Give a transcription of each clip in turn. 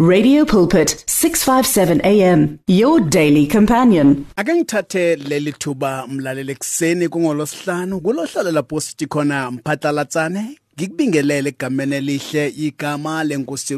Radio Pulpit 657 AM your daily companion. Ake ngithathe leli thuba mlalele kungolosihlanu lapho sithi khona ngikubingelele egameni elihle igama lenkosi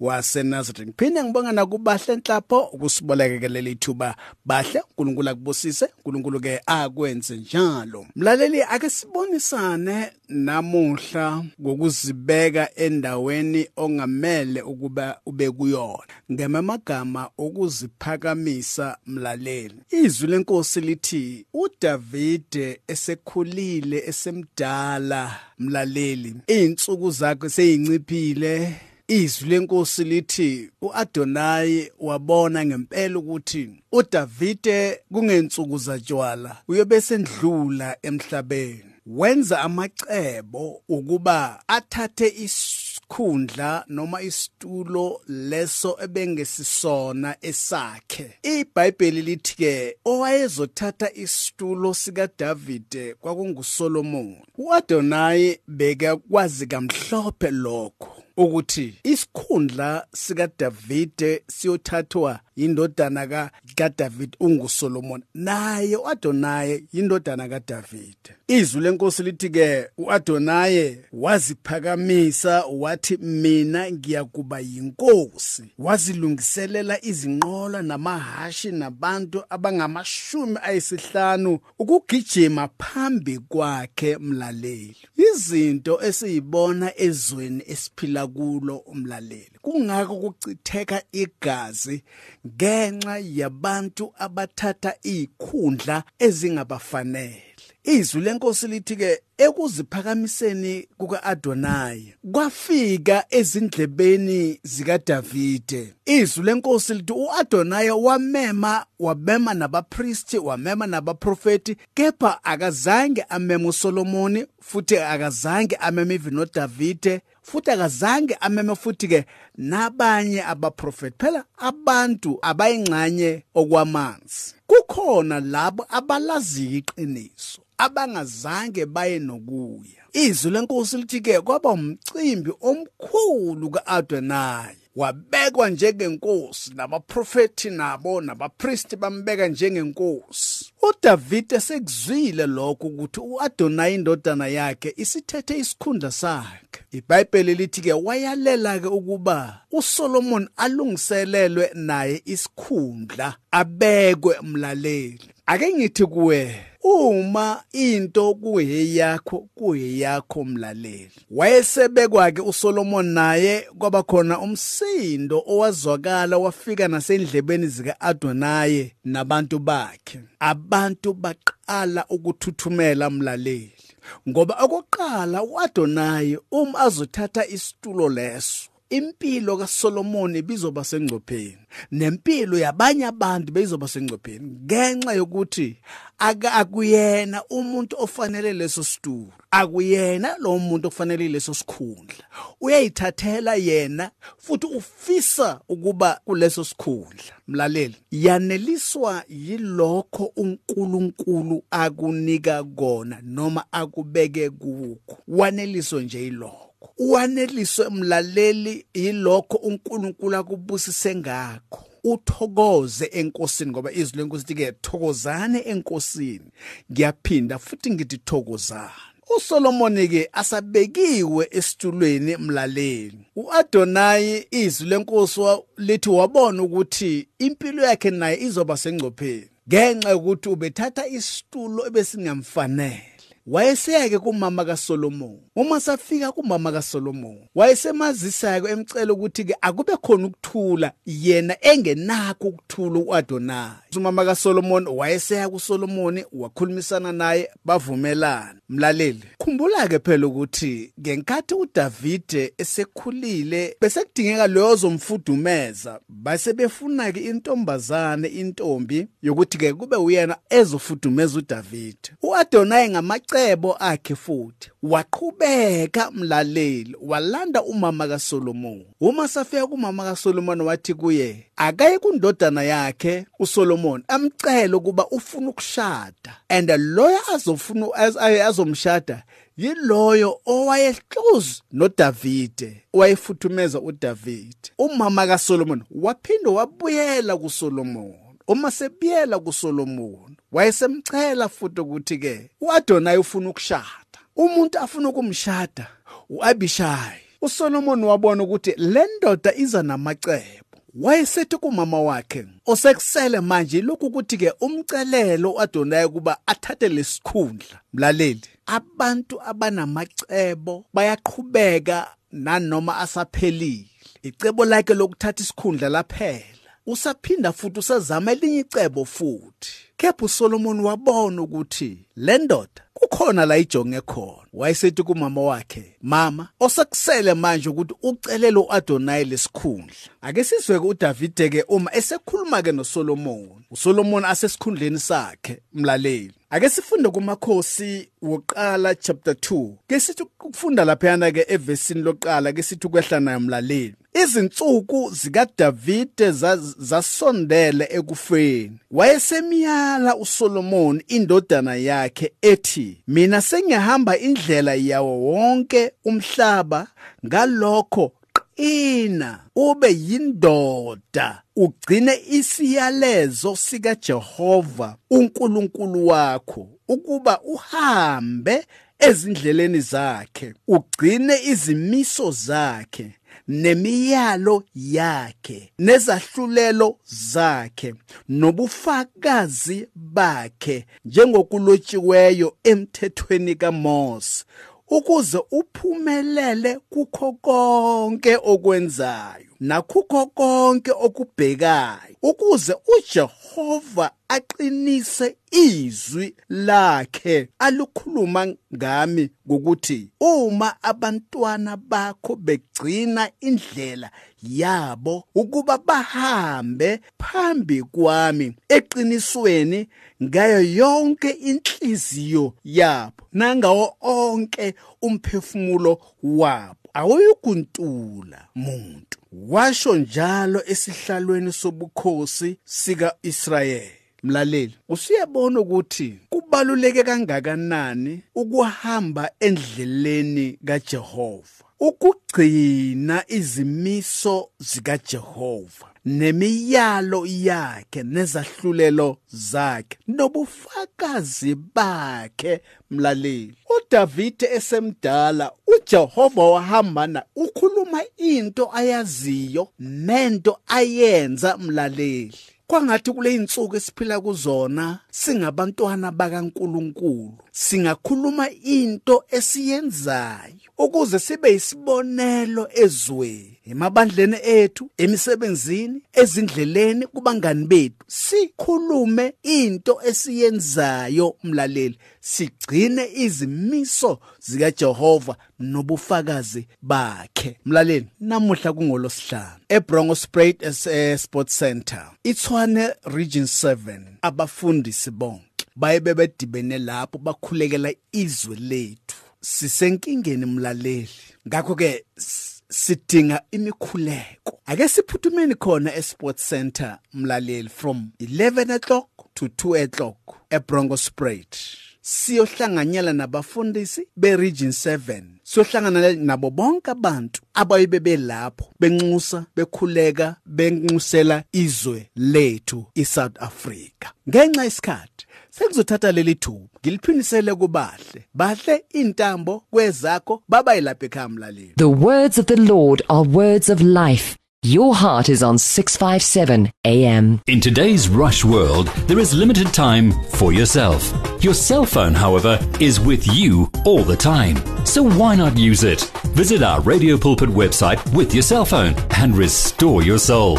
waseNazareth ngiphinde ngibonga nakubahle enhlapho ukusibolekele ithuba. Bahle uNkulunkulu akubusise uNkulunkulu ke akwenze njalo. Mlaleli ake sibonisane namuhla ngokuzibeka endaweni ongamele ukuba ube kuyona. Ngemamagama okuziphakamisa mlaleli izwi lenkosi lithi uDavide esekhulile esemdala. Mlaleli izinsuku zakhe seyinciphile. Izwi lenkosi lithi uAdonai wabona ngempela ukuthi uDavide kungensuku zatshwala uyobe sendlula emhlabeni. Wenza amacebo ukuba athathe isikhundla noma isitulo leso ebengesisona esakhe. iBhayibheli lithi ke owayezothatha isitulo sika Davide kwakunguSolomon uAdonai beka kwazi kamhlophe lokho. Ukuthi isikhundla sika Davide siyothathwa indodana ka kaDavid unguSolomon. Naye uAdonai indodana kaDavid izwi lenkosi lithi ke uAdonai waziphakamisa wathi mina ngiyakuba yinkosi. Wazilungiselela izinqola namahashi nabantu abangamashumi ayisihlanu ukugijima phambi kwakhe mlaleli. Izinto esiyibona ezweni esiphila kulo umlaleli. Kungako kuchitheka igazi ngenxa yabantu abathatha izikhundla ezingabafanele. Izwi lenkosi lithi ke ekuziphakamiseni kukaAdonai kwafika ezindlebeni zikaDavide. Izwi lenkosi lithi uAdonai wamema wabema nabapristi wamema nabaprofeti kepha akazange amema uSolomoni futhi akazange amema ivino Davide futhi akazange ameme futhi ke nabanye abaprofeti phela abantu abayingxanye okwamanzi. Kukhona labo abalazi iqiniso. Abangazange baye nokuya. Izwi lenkosi lithi ke kwaba umcimbi omkhulu kaAdonai. Wabekwa njengenkosi nabaprofeti nabo nabapristi bambeka njengenkosi. uDavide sekuzwile lokho ukuthi uAdonai indodana yakhe isithethe isikhundla sakhe. iBhayibheli lithi ke wayalela ke ukuba uSolomon alungiselelwe naye isikhundla abekwe umlaleli ake ngithi kuwe uma into kuyeyakho kuyeyakho mlaleli. Wayesebekwa ke uSolomon naye kwaba khona umsindo owazwakala wafika nasendlebeni zika Adonai nabantu bakhe. Abantu baqala ukuthuthumela mlaleli ngoba okokuqala uAdonai uma azothatha isitulo leso impilo kaSolomon bizoba sengcopheni nempilo yabanye abantu beyizoba sengcopheni ngenxa yokuthi aka akuyena umuntu ofanele leso situlo akuyena lo muntu ofanele leso sikhundla. Uyayithathela yena futhi ufisa ukuba kuleso sikhundla. Mlaleli yaneliswa yilokho uNkulunkulu akunika kona noma akubeke kukho. Waneliswa nje yilokho. Uwaneliswe umlaleli yilokho uNkulunkulu akubusise ngakho. Uthokoze enkosini ngoba izwi lenkosi lithi ke thokozane enkosini. Ngiyaphinda futhi ngithi thokozane uSolomon ke asabekiwe esitulweni emlaleli uAdonai izwi lenkosi lithi wabona ukuthi impilo yakhe naye izoba sengcopheni. Ngenxa yokuthi ubethatha isitulo ebesingamfanele wayeseyake kumama kaSolomon uma safika kumama kaSolomon wayesemazisa ke emcela ukuthi ke akube khona ukuthula yena engenakho ukuthula uAdonai. Umama kaSolomon wayeseya kuSolomon wakhulumisana naye bavumelana. Mlaleli khumbula ke phela ukuthi ngenkathi uDavide esekhulile besekudingeka leyo zomfudumeza base befuna ke intombazane intombi yokuthi ke kube uyena ezofudumeza uDavide. uAdonai ngama namacebo akhe futhi. Waqhubeka mlaleli walanda umama kaSolomon uma safika kumama kaSolomon wathi kuye akaye kundodana yakhe uSolomon amcela ukuba ufuna ukushada. And loyo azofuna azomshada yiloyo owayehluzi noDavide owayefuthumeza uDavide. Umama kaSolomon waphinde wabuyela kuSolomon uma sebuyela kuSolomon wayesemcela futhi ukuthi ke uAdonai ufuna ukushada. Umuntu afuna ukumshada uAbishai. uSolomon wabona ukuthi le ndoda iza namacebo. Wayesethi kumama wakhe osekusele manje lokhu ukuthi ke umcelelo uAdonai kuba athathe lesikhundla mlaleli abantu abanamacebo bayaqhubeka nanoma asaphelile. Icebo lakhe lokuthatha isikhundla laphela. Usaphinda futhi usazama elinye icebo futhi. Kepha uSolomon wabona ukuthi le ndoda kukhona la ijonge khona. Wayesethi kumama wakhe mama osekusele manje ukuthi ucelele uAdonai lesikhundla. Ake sizwe ke uDavide ke uma esekhuluma ke noSolomon. uSolomon asesikhundleni sakhe mlaleli. Ake sifunde kumakhosi woqala chapter 2 ke sithi ukufunda laphana ke evesini loqala ke sithi kwehla nayo mlaleli izinsuku zikaDavide zasondele ekufeni. Wayesemiyala uSolomon indodana yakhe ethi mina sengihamba indlela yawo wonke umhlaba ngalokho qina ube yindoda ugcine isiyalezo sika Jehova uNkulunkulu wakho ukuba uhambe ezindleleni zakhe ugcine izimiso zakhe nemiyalo yakhe nezahlulelo zakhe nobufakazi bakhe njengokulotshiweyo emthethweni kaMose ukuze uphumelele kukho konke okwenzayo. Nakukho konke okubhekayo ukuze uJehova aqinise izwi lakhe alukhuluma ngami ngokuthi uma abantwana bakho begcina indlela yabo ukuba bahambe phambi kwami eqinisweni ngayo yonke inhliziyo yabo nangawo onke umphefumulo wabo awuyikuntula muntu. Washo njalo esihlalweni sobukhosi sika-Israyeli. Mlaleli usuyabona ukuthi kubaluleke kangakanani ukuhamba endleleni kaJehova? Ukugcina izimiso zikaJehova. Nemiyalo yakhe nezahlulelo zakhe nobufakazi bakhe mlaleli. uDavide esemdala uJehova wahambana ukhuluma into ayaziyo nento ayenza mlaleli. Kwangathi kule insuku esiphila kuzona singabantwana bakaNkuluNkulu singakhuluma into esiyenzayo ukuze sibe isibonelo ezweni. Emabandleni ethu emisebenzini ezindleleni kubangani bethu. Sikhulume into esiyenzayo mlaleli. Sigcine izimiso zikaJehova nobufakazi bakhe. Mlaleli namuhla kungolosihlanu. eBrongospruit Sports Center iTshwane Region 7 abafundisi bonke baye bedibene lapho bakhulekela izwe lethu. Sisenkingeni mlaleli. Ngakho ke sidinga imikhuleko. Ake siphuthumeni khona eSports Center mlaleli from 11 o'clock to 2 o'clock eBrongospruit siyohlanganyela nabafundisi beregion 7 siyohlangana nabo bonke abantu abayibe belapho benxusa bekhuleka benxusela izwe lethu iSouth Africa. Ngenxa isikhathi sekuzothatha leli thuba ngiliphinisele kubahle bahle intambo kwezakho baba yilapha ekhaya mlaleli The words of the Lord are words of life Your heart is on 657 AM. In today's rush world, there is limited time for yourself. Your cell phone, however, is with you all the time. So why not use it? Visit our Radio Pulpit website with your cell phone and restore your soul.